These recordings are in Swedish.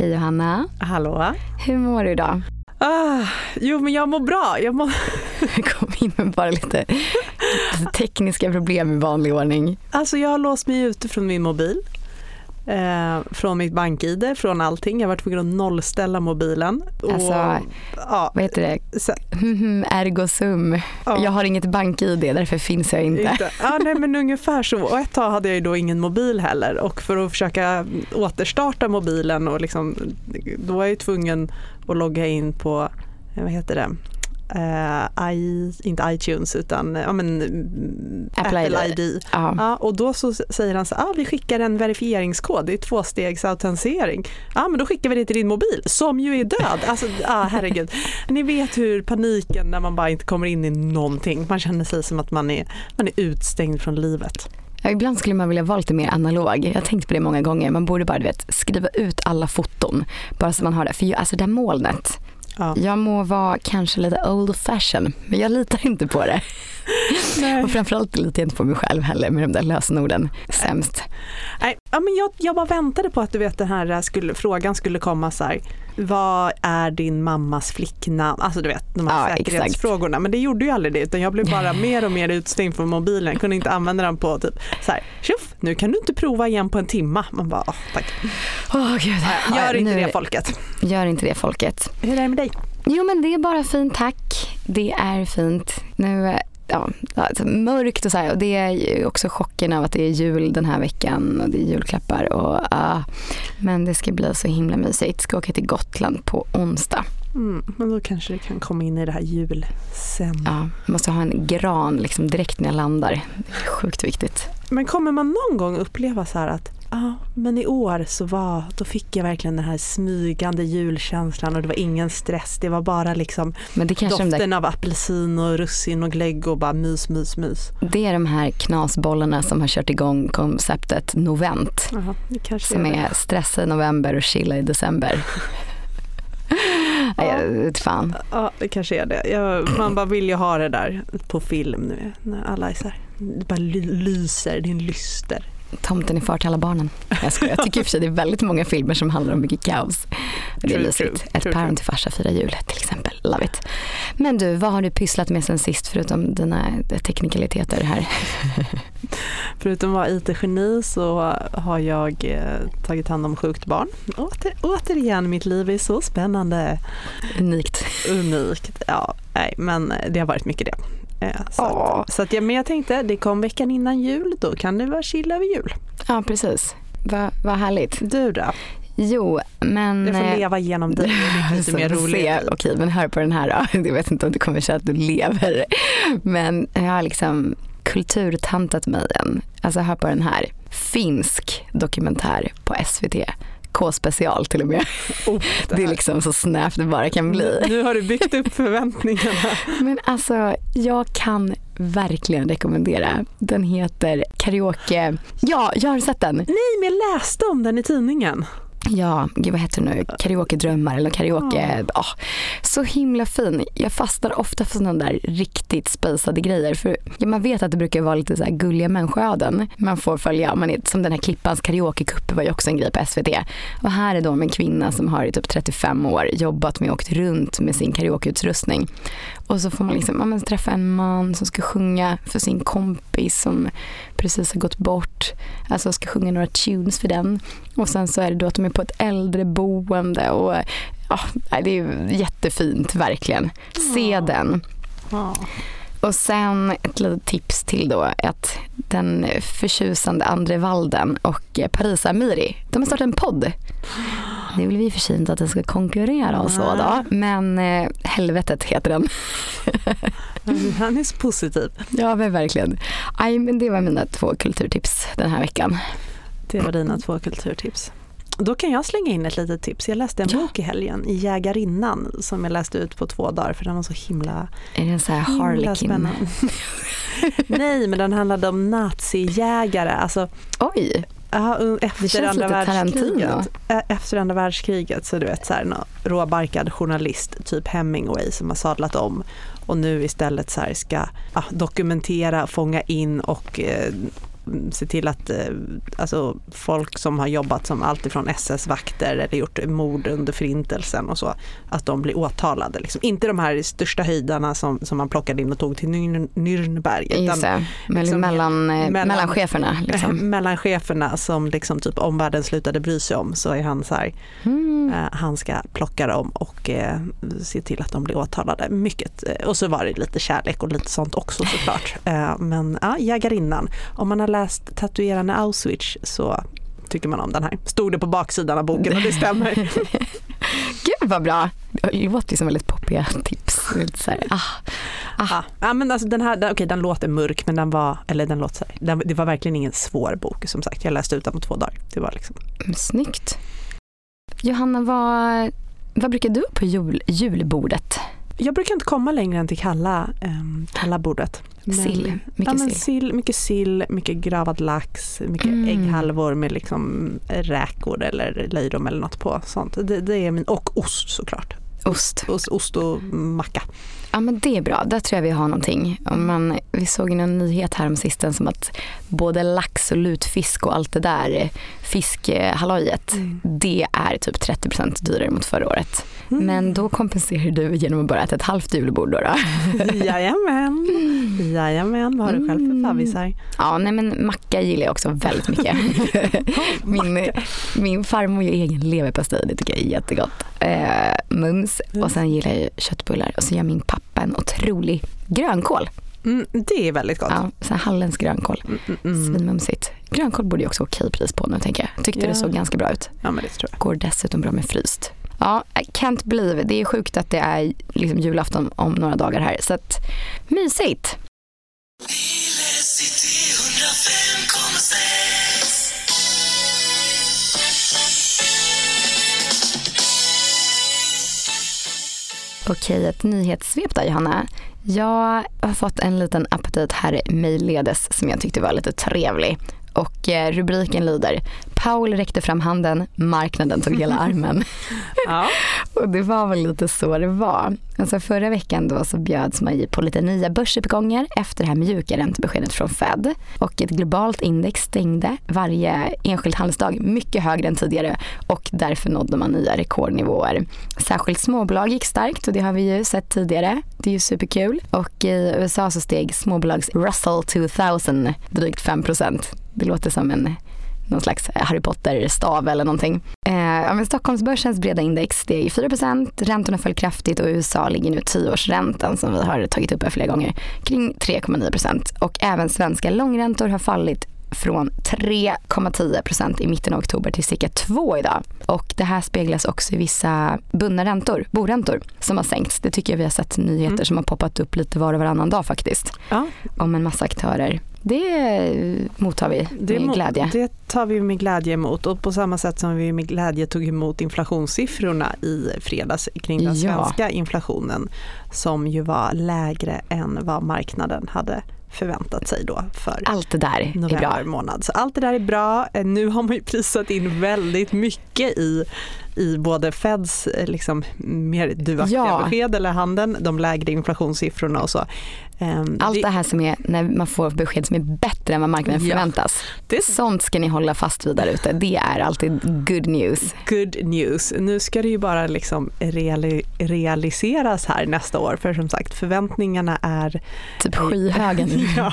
Hej Johanna. Hallå. Hur mår du idag? Ah, jo men jag mår bra. Jag mår... kom in med bara lite, tekniska problem i vanlig ordning. Alltså jag har låst mig ute från min mobil. Eh, från mitt bank-id, från allting. Jag varit tvungen att nollställa mobilen. Och, Alltså, ja, Vad heter det? så, Ergo sum. ja, Jag har inget bank-id, därför finns jag inte. inte. Ja, nej, men ungefär så. Och ett tag hade jag ju då ingen mobil heller och för att försöka återstarta mobilen och liksom, då var jag ju tvungen att logga in på, eh, vad heter det, Eh, I, inte iTunes utan ja, men, mm, Apple Apple, ID. ID. Ja. Ja, och då så säger han så ah, vi skickar en verifieringskod, det är tvåstegsautentisering. Ja, men då skickar vi det till din mobil som ju är död. Alltså, ah, herregud. Ni vet hur paniken när man bara inte kommer in i någonting. Man känner sig som att man är, man är utstängd från livet. Ja, ibland skulle man vilja vara lite mer analog. Jag har tänkt på det många gånger. Man borde bara du vet, skriva ut alla foton. Bara så man har det. För ju, alltså det här molnet. Ja. Jag må vara kanske lite old fashion. Men jag litar inte på det. Nej. Och framförallt litar jag inte på mig själv heller med de där lösenorden. Sämst. Nej, ja, men jag, jag bara väntade på att du vet den här skulle, frågan skulle komma så här. Vad är din mammas flicknamn? Alltså du vet de här Ja, exakt. säkerhetsfrågorna. Men det gjorde ju aldrig det utan jag blev bara mer och mer utstängd från mobilen. Jag kunde inte använda den på typ så här. Tjoff, nu kan du inte prova igen på en timma. Man bara, åh, tack. Åh gud. Gör inte nu- det folket. Gör inte det folket. Hur är det med dig? Jo men det är bara fint tack. Det är fint. Nu, eh, ja, alltså, mörkt och så här. Och det är ju också chocken av att det är jul den här veckan och det är julklappar. Och, ah, men det ska bli så himla mysigt. Ska åka till Gotland på onsdag. Mm, men då kanske det kan komma in i det här jul sen. Ja, jag måste ha en gran liksom direkt när jag landar. Det är sjukt viktigt. Men kommer man någon gång uppleva så här att ja, men i år så var, då fick jag verkligen den här smygande julkänslan och det var ingen stress. Det var bara liksom de där, doften av apelsin och russin och glögg och bara mys, mys, mys. det är de här knasbollarna som har kört igång konceptet Novent. Kanske Som är är stressa i november och chilla i december. ja. Jag vet fan. Ja, det kanske är det. Jag, man bara vill ju ha det där på film nu när alla är så här, det bara ly- lyser, det är en lyster. Tomten är far till alla barnen. Jag skojar. Jag tycker i och för sig det är väldigt många filmer som handlar om mycket kaos. Det är True, mysigt. true, Ett true, päron till farsa firar jul till exempel. Love it. Men du, vad har du pysslat med sen sist förutom dina teknikaliteter här? Förutom att vara IT-geni så har jag eh, tagit hand om sjukt barn. Åter, återigen, mitt liv är så spännande. Unikt. Unikt. Ja, nej, men det har varit mycket det. Eh, Så, Åh. att, så att, ja, men jag tänkte, det kom veckan innan jul, då kan det vara chill över jul. Ja, precis. Vad vad härligt. Du då? Jo, men... Jag får eh, leva genom dig, det är lite Så mer roligt. Okej, men hör på den här då. Jag vet inte om du kommer säga att du lever. Men jag har liksom kulturtantat mig en. Alltså hör på den här. Finsk dokumentär på SVT. K-special till och med. Oh, Det är liksom så snävt det bara kan bli. nu, nu har du byggt upp förväntningarna. Men alltså, jag kan verkligen rekommendera. Den heter Karaoke. Ja, jag har sett den. Nej, men jag läste om den i tidningen. Ja, gud vad heter det nu? Karaoke-drömmar eller karaoke. Ja. så himla fin. Jag fastnar ofta för sådana där riktigt spejsade grejer. För man vet att det brukar vara lite så här gulliga människoöden man får följa. Man är, som den här Klippans karaokecup var ju också en grej på SVT. Och här är då en kvinna som har i typ 35 år jobbat med och åkt runt med sin karaokeutrustning. Och så får man liksom, ja, men träffa en man som ska sjunga för sin kompis som precis har gått bort. Alltså ska sjunga några tunes för den. Och sen så är det då att de är på ett äldreboende och ja, det är jättefint verkligen. Se den. Och sen ett litet tips till då att den förtjusande Andre Walden och Parisa Amiri, de har startat en podd. Nu vill vi i och för sig inte att den ska konkurrera och så då, men eh, Helvetet heter den. Han är så positiv. Ja men verkligen. Aj, men det var mina två kulturtips den här veckan. Det var dina två kulturtips. Då kan jag slänga in ett litet tips. Jag läste en Ja. bok i helgen, i Jägarinnan, som jag läste ut på två dagar för den var så himla, Är det en sån här harlequin? spännande. Nej, men den handlade om nazijägare. Alltså, Oj, ja, efter andra Tarantino. världskriget. Efter andra världskriget så du vet så här, nå- råbarkad journalist, typ Hemingway som har sadlat om och nu istället så ska ja, dokumentera, fånga in och eh, se till att eh, alltså, folk som har jobbat som alltifrån SS-vakter eller gjort mord under förintelsen och så, att de blir åtalade. Liksom. Inte de här största höjdarna som, som man plockade in och tog till Nürnberg. Just det, liksom, mellan, eh, mellan, mellan cheferna. Liksom. Mellan cheferna som liksom typ omvärlden slutade bry sig om så är han så här, mm. eh, han ska plocka dem och eh, se till att de blir åtalade. Mycket. Eh, och så var det lite kärlek och lite sånt också såklart. Eh, men ja, jägarinnan. Om man har läst Tatuerarna Auschwitz så tycker man om den här. Stod det på baksidan av boken och det stämmer. Gud vad bra. Det låter ju som väldigt poppiga tips. Så här, ah, ah. Ja, men alltså den här, okay, den låter mörk men den var, eller den låter, den, det var verkligen ingen svår bok som sagt. Jag läste ut den på två dagar. Det var liksom. Snyggt. Johanna, vad, vad brukar du på jul, julbordet? Jag brukar inte komma längre än till kalla, um, kalla bordet. Men, sill, mycket ja, sill. sill. Mycket sill, mycket gravad lax, mycket mm. ägghalvor med liksom räkor eller löjrom eller något på. Sånt. Det, det, är min, och ost såklart. Ost. Ost, ost och macka. Ja men det är bra, där tror jag vi har någonting. Om man, vi såg en nyhet här om sisten som att både lax och lutfisk och allt det där fiskhallojet, mm. det är typ 30% dyrare mot förra året. Mm. Men då kompenserar du genom att bara äta ett halvt julbord då? då. Jajamän. Jajamän, vad har du själv för mm. favvisar? Ja, nej men macka gillar jag också väldigt mycket. min, min farmor gör egen leverpastej, det tycker jag är jättegott. Eh, mums och sen gillar jag köttbullar och så gör min pappa en otrolig grönkål. Mm, det är väldigt gott. Ja, så halländsk grönkål. Mm, mm, mm. Svinmumsigt. Grönkål borde ju också okej pris på nu tänker jag. Tyckte ja. det såg ganska bra ut. Ja, men det tror jag. Går dessutom bra med fryst. Ja, I can't believe. Det är sjukt att det är liksom julafton om några dagar här. Så att, mysigt. Okej, ett nyhetssvep då Johanna. Jag har fått en liten aptit här mejlledes som jag tyckte var lite trevlig. Och eh, rubriken lyder Paul räckte fram handen, marknaden tog hela armen. ja. och det var väl lite så det var. Alltså förra veckan då så bjöds man ju på lite nya börsuppgångar efter det här mjuka räntebeskedet från Fed. Och ett globalt index stängde varje enskild handelsdag mycket högre än tidigare och därför nådde man nya rekordnivåer. Särskilt småbolag gick starkt och det har vi ju sett tidigare. Det är ju superkul. Och i USA så steg småbolags Russell 2000 drygt 5% Det låter som en någon slags Harry Potter-stav eller någonting. Eh, ja, men Stockholmsbörsens breda index steg 4% räntorna föll kraftigt och USA ligger nu 10-årsräntan som vi har tagit upp här flera gånger kring 3,9% och även svenska långräntor har fallit från 3,10% i mitten av oktober till cirka 2 idag. Och det här speglas också i vissa bundna räntor, boräntor, som har sänkts. Det tycker jag vi har sett nyheter mm. som har poppat upp lite var och varannan dag faktiskt. Ja. Om en massa aktörer det mottar vi med det, glädje. Det tar vi med glädje emot och på samma sätt som vi med glädje tog emot inflationssiffrorna i fredags kring den ja. svenska inflationen som ju var lägre än vad marknaden hade förväntat sig då för allt det där november är bra. månad. Så allt det där är bra. Nu har man ju prisat in väldigt mycket i i både Feds eh, liksom, mer duvaktiga ja. besked eller handeln, de lägre inflationssiffrorna och så. Um, Allt det, här som är när man får besked som är bättre än vad marknaden ja, förväntas. Det, Sånt ska ni hålla fast vid där ute. Det är alltid good news. Good news. Nu ska det ju bara liksom reali realiseras här nästa år för som sagt förväntningarna är typ skyhöga nu. ja.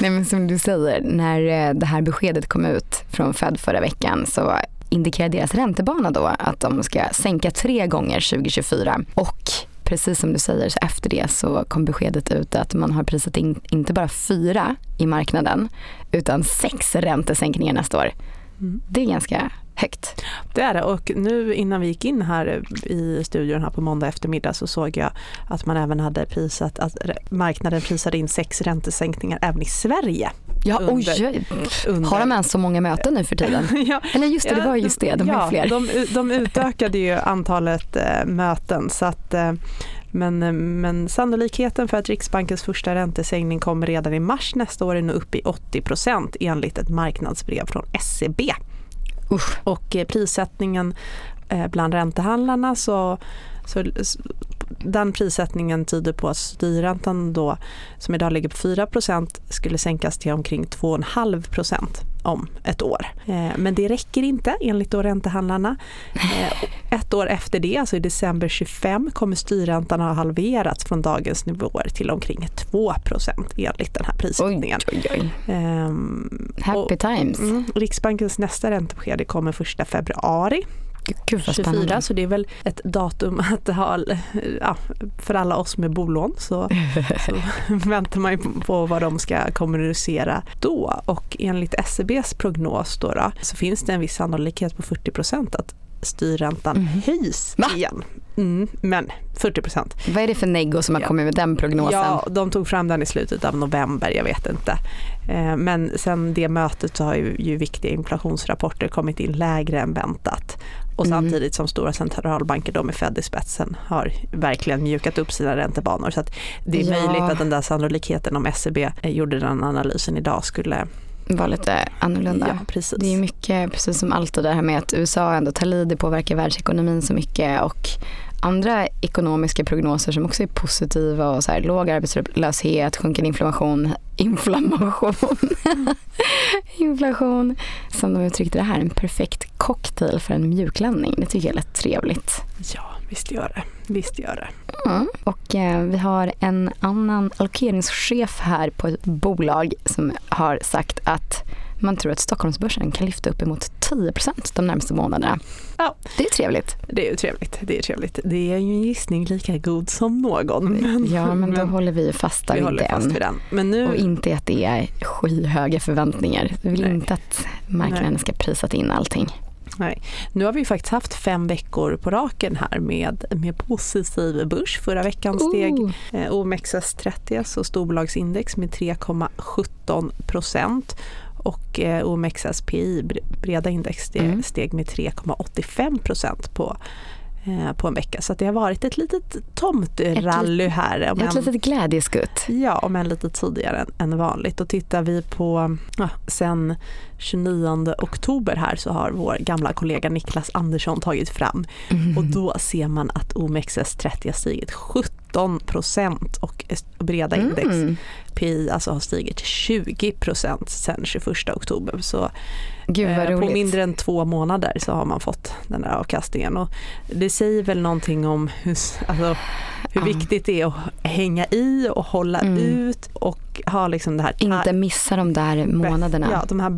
Nej men som du säger, när eh, det här beskedet kom ut från Fed förra veckan så indikerar deras räntebana då att de ska sänka tre gånger 2024 och precis som du säger, så efter det så kom beskedet ut att man har prisat in inte bara fyra i marknaden utan sex räntesänkningar nästa år. Mm. Det är ganska högt. Det är det och nu innan vi gick in här i studion här på måndag eftermiddag så såg jag att man även hade prisat, att marknaden prisade in sex räntesänkningar även i Sverige. Ja, under, oj, under. Har de ens så många möten nu för tiden? ja, Eller just det, det var just det, de ja, fler. De, de utökade ju antalet äh, möten så att äh, men, men sannolikheten för att Riksbankens första räntesänkning kommer redan i mars nästa år är nu uppe i 80% enligt ett marknadsbrev från SEB. Usch. Och eh, prissättningen eh, bland räntehandlarna så, så den prissättningen tyder på att styrräntan då, som idag ligger på 4% skulle sänkas till omkring 2,5 om ett år. Eh, men det räcker inte enligt då räntehandlarna. Eh, ett år efter det, alltså i december 25, kommer styrräntan ha halverats från dagens nivåer till omkring 2% enligt den här prissättningen. Oj, oj, oj. Um, Happy times. Mm, Riksbankens nästa räntebesked kommer 1 februari Gud, 24 så det är väl ett datum att ha, ja, för alla oss med bolån så, så väntar man ju på vad de ska kommunicera då och enligt SEBs prognos då, då så finns det en viss sannolikhet på 40% att styrräntan mm. höjs Va? igen. Mm, men 40 procent. Vad är det för neggo som har kommit med den prognosen? Ja, de tog fram den i slutet av november, jag vet inte. Eh, men sen det mötet så har ju, ju viktiga inflationsrapporter kommit in lägre än väntat. Och mm. samtidigt som stora centralbanker då med Fed i spetsen har verkligen mjukat upp sina räntebanor. Så det är ja. möjligt att den där sannolikheten om SCB e gjorde den analysen idag skulle var lite annorlunda. Ja, precis. Det är mycket, precis som allt det här med att USA ändå tar lid, det påverkar världsekonomin så mycket och andra ekonomiska prognoser som också är positiva och så här, låg arbetslöshet, sjunkande inflammation, inflammation, inflation, som de uttryckte det här, en perfekt cocktail för en mjuklandning. Det tycker jag lät trevligt. Ja, visst gör det. Visst gör det. Mm. Och eh, vi har en annan allokeringschef här på ett bolag som har sagt att man tror att Stockholmsbörsen kan lyfta upp emot 10% de närmaste månaderna. Ja. Det är trevligt. Det är trevligt. Det är trevligt. Det är ju en gissning lika god som någon. Ja, men då håller vi fast vi vid den. Fast den. Men nu... Och inte att det är skyhöga förväntningar. Vi vill Nej. inte att marknaden Nej. ska prisat in allting. Nej. Nu har vi faktiskt haft fem veckor på raken här med, med positiv börs. Förra veckan steg eh, OMXS30, alltså storbolagsindex med 3,17 procent och eh, OMXS-PI, breda index, det mm. steg med 3,85 procent på eh, på en vecka. Så det har varit ett litet tomterally här. Om ett en, litet glädjeskutt. Ja, om än lite tidigare än, vanligt. Och tittar vi på ja, sen 29 oktober här så har vår gamla kollega Niklas Andersson tagit fram mm. och då ser man att OMXS30 har stigit 17 procent och breda index mm. PI alltså har stigit 20 procent sen 21 oktober. Så eh, på mindre än två månader så har man fått den där avkastningen. Och det säger väl någonting om hur, alltså, hur mm. viktigt det är att hänga i och hålla mm. ut och ha liksom det här... Inte missa de där månaderna. Ja, de här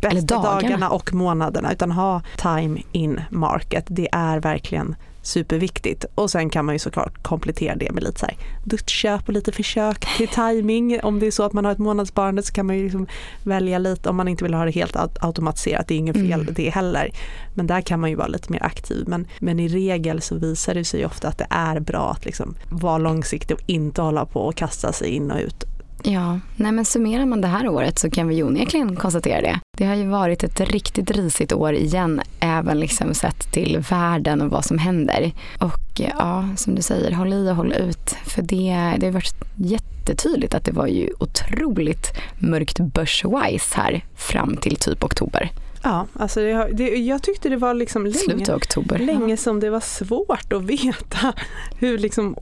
bästa dagarna. dagarna och månaderna utan ha time in market. Det är verkligen superviktigt. Och sen kan man ju såklart komplettera det med lite så här duttköp och lite försök till timing. Om det är så att man har ett månadssparande så kan man ju liksom välja lite om man inte vill ha det helt automatiserat. Det är inget fel mm. det heller. Men där kan man ju vara lite mer aktiv. Men, men i regel så visar det sig ofta att det är bra att liksom vara långsiktig och inte hålla på och kasta sig in och ut Ja, nej men summerar man det här året så kan vi ju onekligen konstatera det. Det har ju varit ett riktigt risigt år igen, även liksom sett till världen och vad som händer. Och eh, ja, som du säger, håll i och håll ut. För det, det har varit jättetydligt att det var ju otroligt mörkt börswise här fram till typ oktober. Ja, alltså det, det, jag tyckte det var liksom länge, länge ja. som det var svårt att veta hur liksom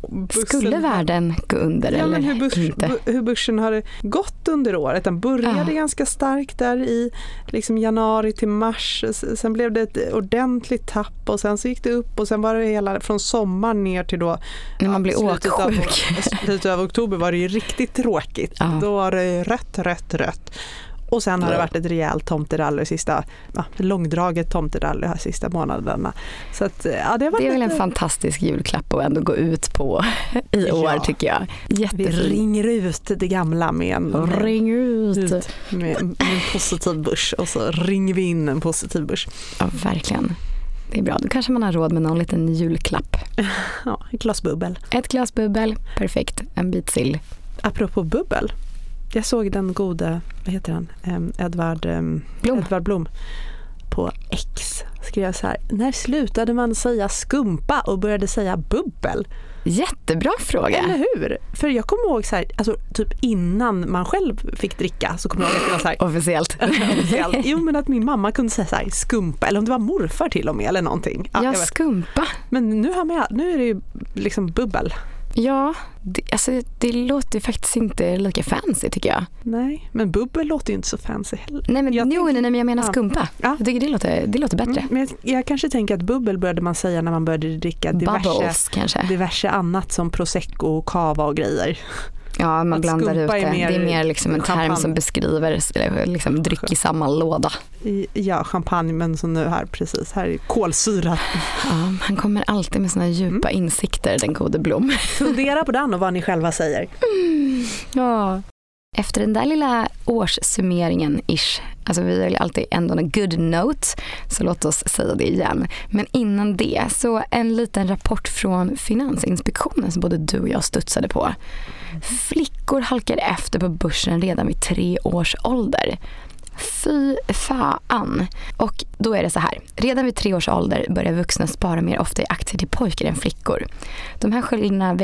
Skulle världen gå under ja, eller hur börs, inte? Hur börsen har gått under året. Den började ja. ganska starkt där i liksom januari till mars. Sen blev det ett ordentligt tapp och sen så gick det upp och sen var det hela från sommaren ner till då När man blir slutet åksjuk. Av, slutet av oktober var det ju riktigt tråkigt. Då var det rött, rött, rött. Och sen har det varit ett rejält tomterally sista, ja, långdraget tomterally här sista månaderna. Så att, ja, det, det är väl en fantastisk julklapp att ändå gå ut på i år ja. tycker jag. Jättefin. Vi ringer ut det gamla med en, Ring ut. ut med, med en positiv börs och så ringer vi in en positiv börs. Ja, verkligen. Det är bra, då kanske man har råd med någon liten julklapp. Ja, ett glas bubbel. Ett glas bubbel, perfekt. En bit sill. Apropå bubbel, jag såg den gode, vad heter han, Edvard Blom. Edvard Blom på X skrev så här, när slutade man säga skumpa och började säga bubbel? Jättebra fråga. Eller hur? För jag kommer ihåg så här, alltså, typ innan man själv fick dricka så kommer jag ihåg att det var så här, Officiellt. officiellt. Jo men att min mamma kunde säga så här, skumpa eller om det var morfar till och med eller någonting. Ja, Ja, skumpa. Men nu, har man, nu är det ju liksom bubbel. Ja, det, alltså, det låter faktiskt inte lika fancy tycker jag. Nej, men bubbel låter ju inte så fancy heller. Nej men, Jag jo, nej, men jag menar skumpa. Ja. Jag tycker det låter, det låter bättre. Mm, men jag, jag kanske tänker att bubbel började man säga när man började dricka diverse, Bubbles diverse annat som prosecco och cava och grejer. Ja, man Att blandar ut det. är mer det är mer liksom en term champagne. som beskriver liksom dryck i samma låda. Ja, champagne men så nu här precis, här är kolsyra. Ja, han kommer alltid med sina djupa insikter, den gode Blom. Fundera på den och vad ni själva säger. Ja. Efter den där lilla årssummeringen ish, alltså vi har ju alltid ändå en good note, så låt oss säga det igen. Men innan det, så en liten rapport från Finansinspektionen som både du och jag studsade på. Flickor halkade efter på börsen redan vid tre års ålder. Fy fan. Och då är det så här. Redan vid tre års ålder börjar vuxna spara mer ofta i aktier till pojkar än flickor. De här skillnaderna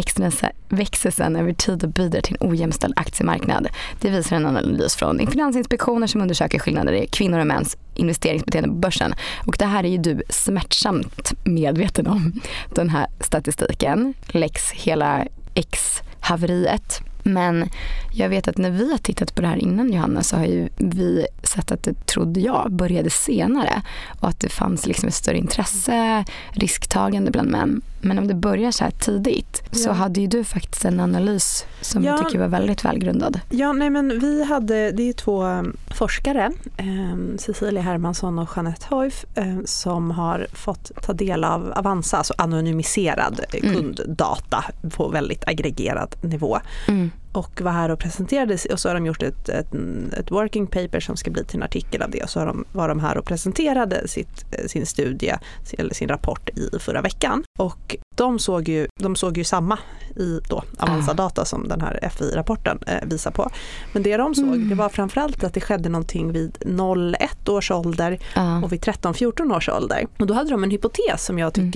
växer, sedan över tid och bidrar till en ojämställd aktiemarknad. Det visar en analys från Finansinspektionen som undersöker skillnader i kvinnor och mäns investeringsbeteende på börsen. Och det här är ju du smärtsamt medveten om. Den här statistiken, lex hela X-haveriet. Men jag vet att när vi har tittat på det här innan Johanna så har ju vi sett att det, trodde jag, började senare och att det fanns liksom ett större intresse, risktagande bland män. Men om det börjar så här tidigt så Ja. hade ju du faktiskt en analys som Ja. jag tycker var väldigt välgrundad. Ja, nej men vi hade, det är två um, forskare, eh, Cecilia Hermansson och Jeanette Hoif, eh, som har fått ta del av Avanza, alltså anonymiserad eh, Mm. kunddata på väldigt aggregerad nivå. Mm. Och var här och presenterade och så har de gjort ett, ett, ett working paper som ska bli till en artikel av det och så har de, var de här och presenterade sitt, eh, sin studie eller sin rapport i förra veckan. Och de såg ju, de såg ju samma i då Avanza Ah. Data som den här FI-rapporten eh, visar på. Men det de såg Mm. det var framförallt att det skedde någonting vid 0-1 års ålder Ja. och vid 13-14 års ålder. Och då hade de en hypotes som jag Mm.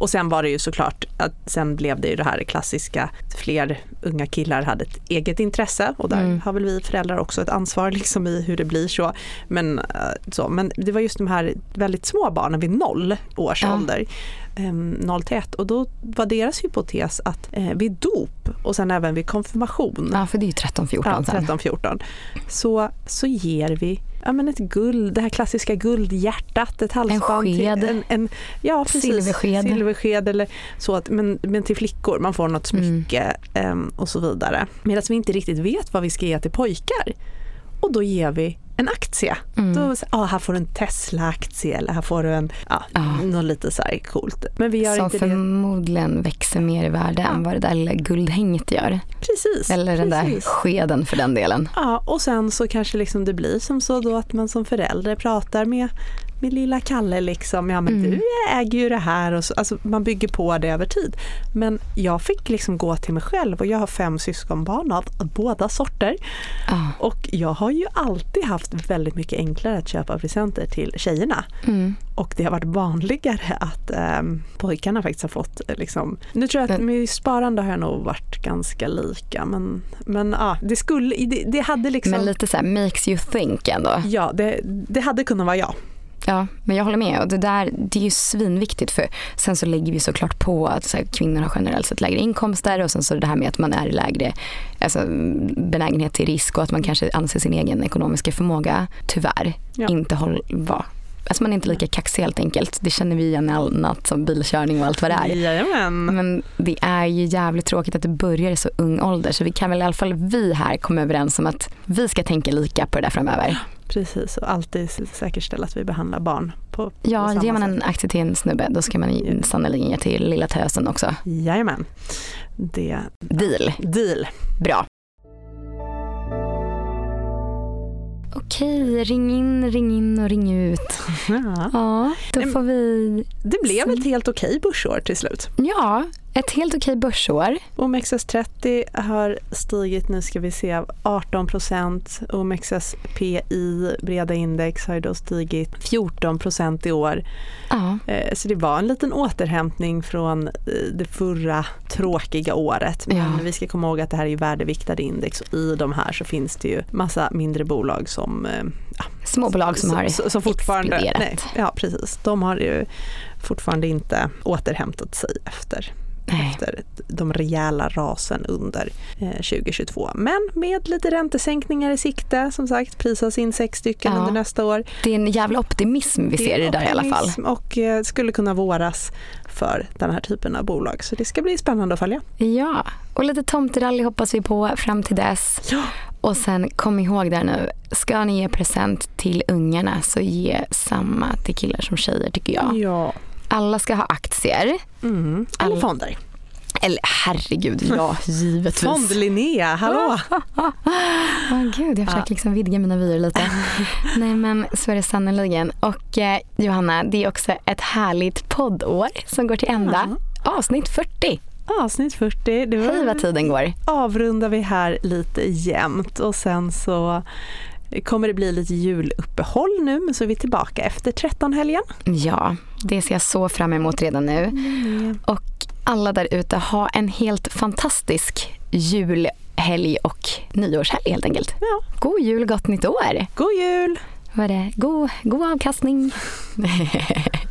Och sen var det ju såklart att sen blev det ju det här klassiska, fler unga killar hade ett eget intresse och där Mm. har väl vi föräldrar också ett ansvar liksom i hur det blir så. Men, eh, så. men det var just de här väldigt små barnen vid 0 års Ja. ålder. em, 0 till 1 och då var deras hypotes att eh, vid dop och sen även vid konfirmation ja, för det är ju 13-14 ja, sen. 13-14 så, så ger vi ja, men ett guld, det här klassiska guldhjärtat, ett halsband. sked. Till, en, en, ja, precis, Silversked. silversked eller så, att, men, men till flickor, man får något Mm. smycke em, och så vidare. Medan vi inte riktigt vet vad vi ska ge till pojkar. Och då ger vi en aktie. Mm. Då, ah, här får du en Tesla-aktie eller här får du en, ja, Ja. något lite så här coolt. Men vi gör Som inte det. förmodligen växer mer i värde än vad det där lilla guldhänget gör. Precis. Eller den där precis. skeden för den delen. Ja, och sen så kanske liksom det blir som så då att man som förälder pratar med, med lilla Kalle liksom, ja men Mm. du äger ju det här och så, alltså man bygger på det över tid. Men jag fick liksom gå till mig själv och jag har fem syskonbarn av båda sorter Ja. och jag har ju alltid haft väldigt mycket enklare att köpa presenter till tjejerna. Mm. Och det har varit vanligare att ehm, pojkarna faktiskt har fått eh, liksom, nu tror jag att med sparande har jag nog varit ganska lika men, men ja, det skulle, det, det hade liksom Men lite så här makes you think ändå. Ja, det, det hade kunnat vara jag. Ja, men jag håller med. Och det, där, det är ju svinviktigt för sen så lägger vi såklart på att så här, kvinnor har generellt sett lägre inkomster och sen så det här med att man är i lägre alltså, benägenhet till risk och att man kanske anser sin egen ekonomiska förmåga tyvärr Ja. inte håll, va, Alltså man är inte lika kaxig helt enkelt. Det känner vi igen i annat som bilkörning och allt vad det är. Jajamän. Men det är ju jävligt tråkigt att det börjar i så ung ålder så vi kan väl i alla fall vi här komma överens om att vi ska tänka lika på det där framöver. Precis, och alltid säkerställa att vi behandlar barn på, på Ja, samma ger man en aktie till en snubbe då ska man sannerligen ge till lilla tösen också. Jajamän. Det, Deal. deal. Bra. Okej, ring in, ring in och ring ut. Ja. Ja, då får vi... Det blev ett helt okej börsår till slut. Ja, ett helt okej börsår. OMXS30 har stigit, nu ska vi se, 18 procent. OMXS-PI, breda index, har då stigit 14 procent i år. Ja. Eh, Så det var en liten återhämtning från eh, det förra tråkiga året. Men Ja. vi ska komma ihåg att det här är värdeviktade index och i de här så finns det ju massa mindre bolag som eh, Småbolag som har så, så fortfarande, exploderat. nej, ja precis, de har ju fortfarande inte återhämtat sig efter, Nej. efter de rejäla rasen under eh, 2022. Men med lite räntesänkningar i sikte, som sagt prisas in sex stycken Ja. under nästa år. Det är en jävla optimism vi ser i det där i alla fall. Och eh, skulle kunna våras för den här typen av bolag. Så det ska bli spännande att följa. Ja, och lite tomterally hoppas vi på fram till dess. Ja. Och sen kom ihåg där nu, ska ni ge present till ungarna så ge samma till killar som tjejer tycker jag. ja. Alla ska ha aktier. Mm. Eller fonder. Eller herregud, ja givetvis. Fond Linnea, hallå! Åh gud, jag försöker liksom vidga mina vyer lite. Nej men så är det sannerligen. Och eh, Johanna, det är också ett härligt poddår som går till ända. Avsnitt 40. Avsnitt 40. Det var Hej vad tiden går. avrundar vi här lite jämnt och sen så kommer det bli lite juluppehåll nu men så är vi tillbaka efter 13-helgen. Ja, det ser jag så fram emot redan nu. Och alla där ute, ha en helt fantastisk julhelg och nyårshelg helt enkelt. Ja, God jul, gott nytt år! god jul! Vad är det? God, god avkastning.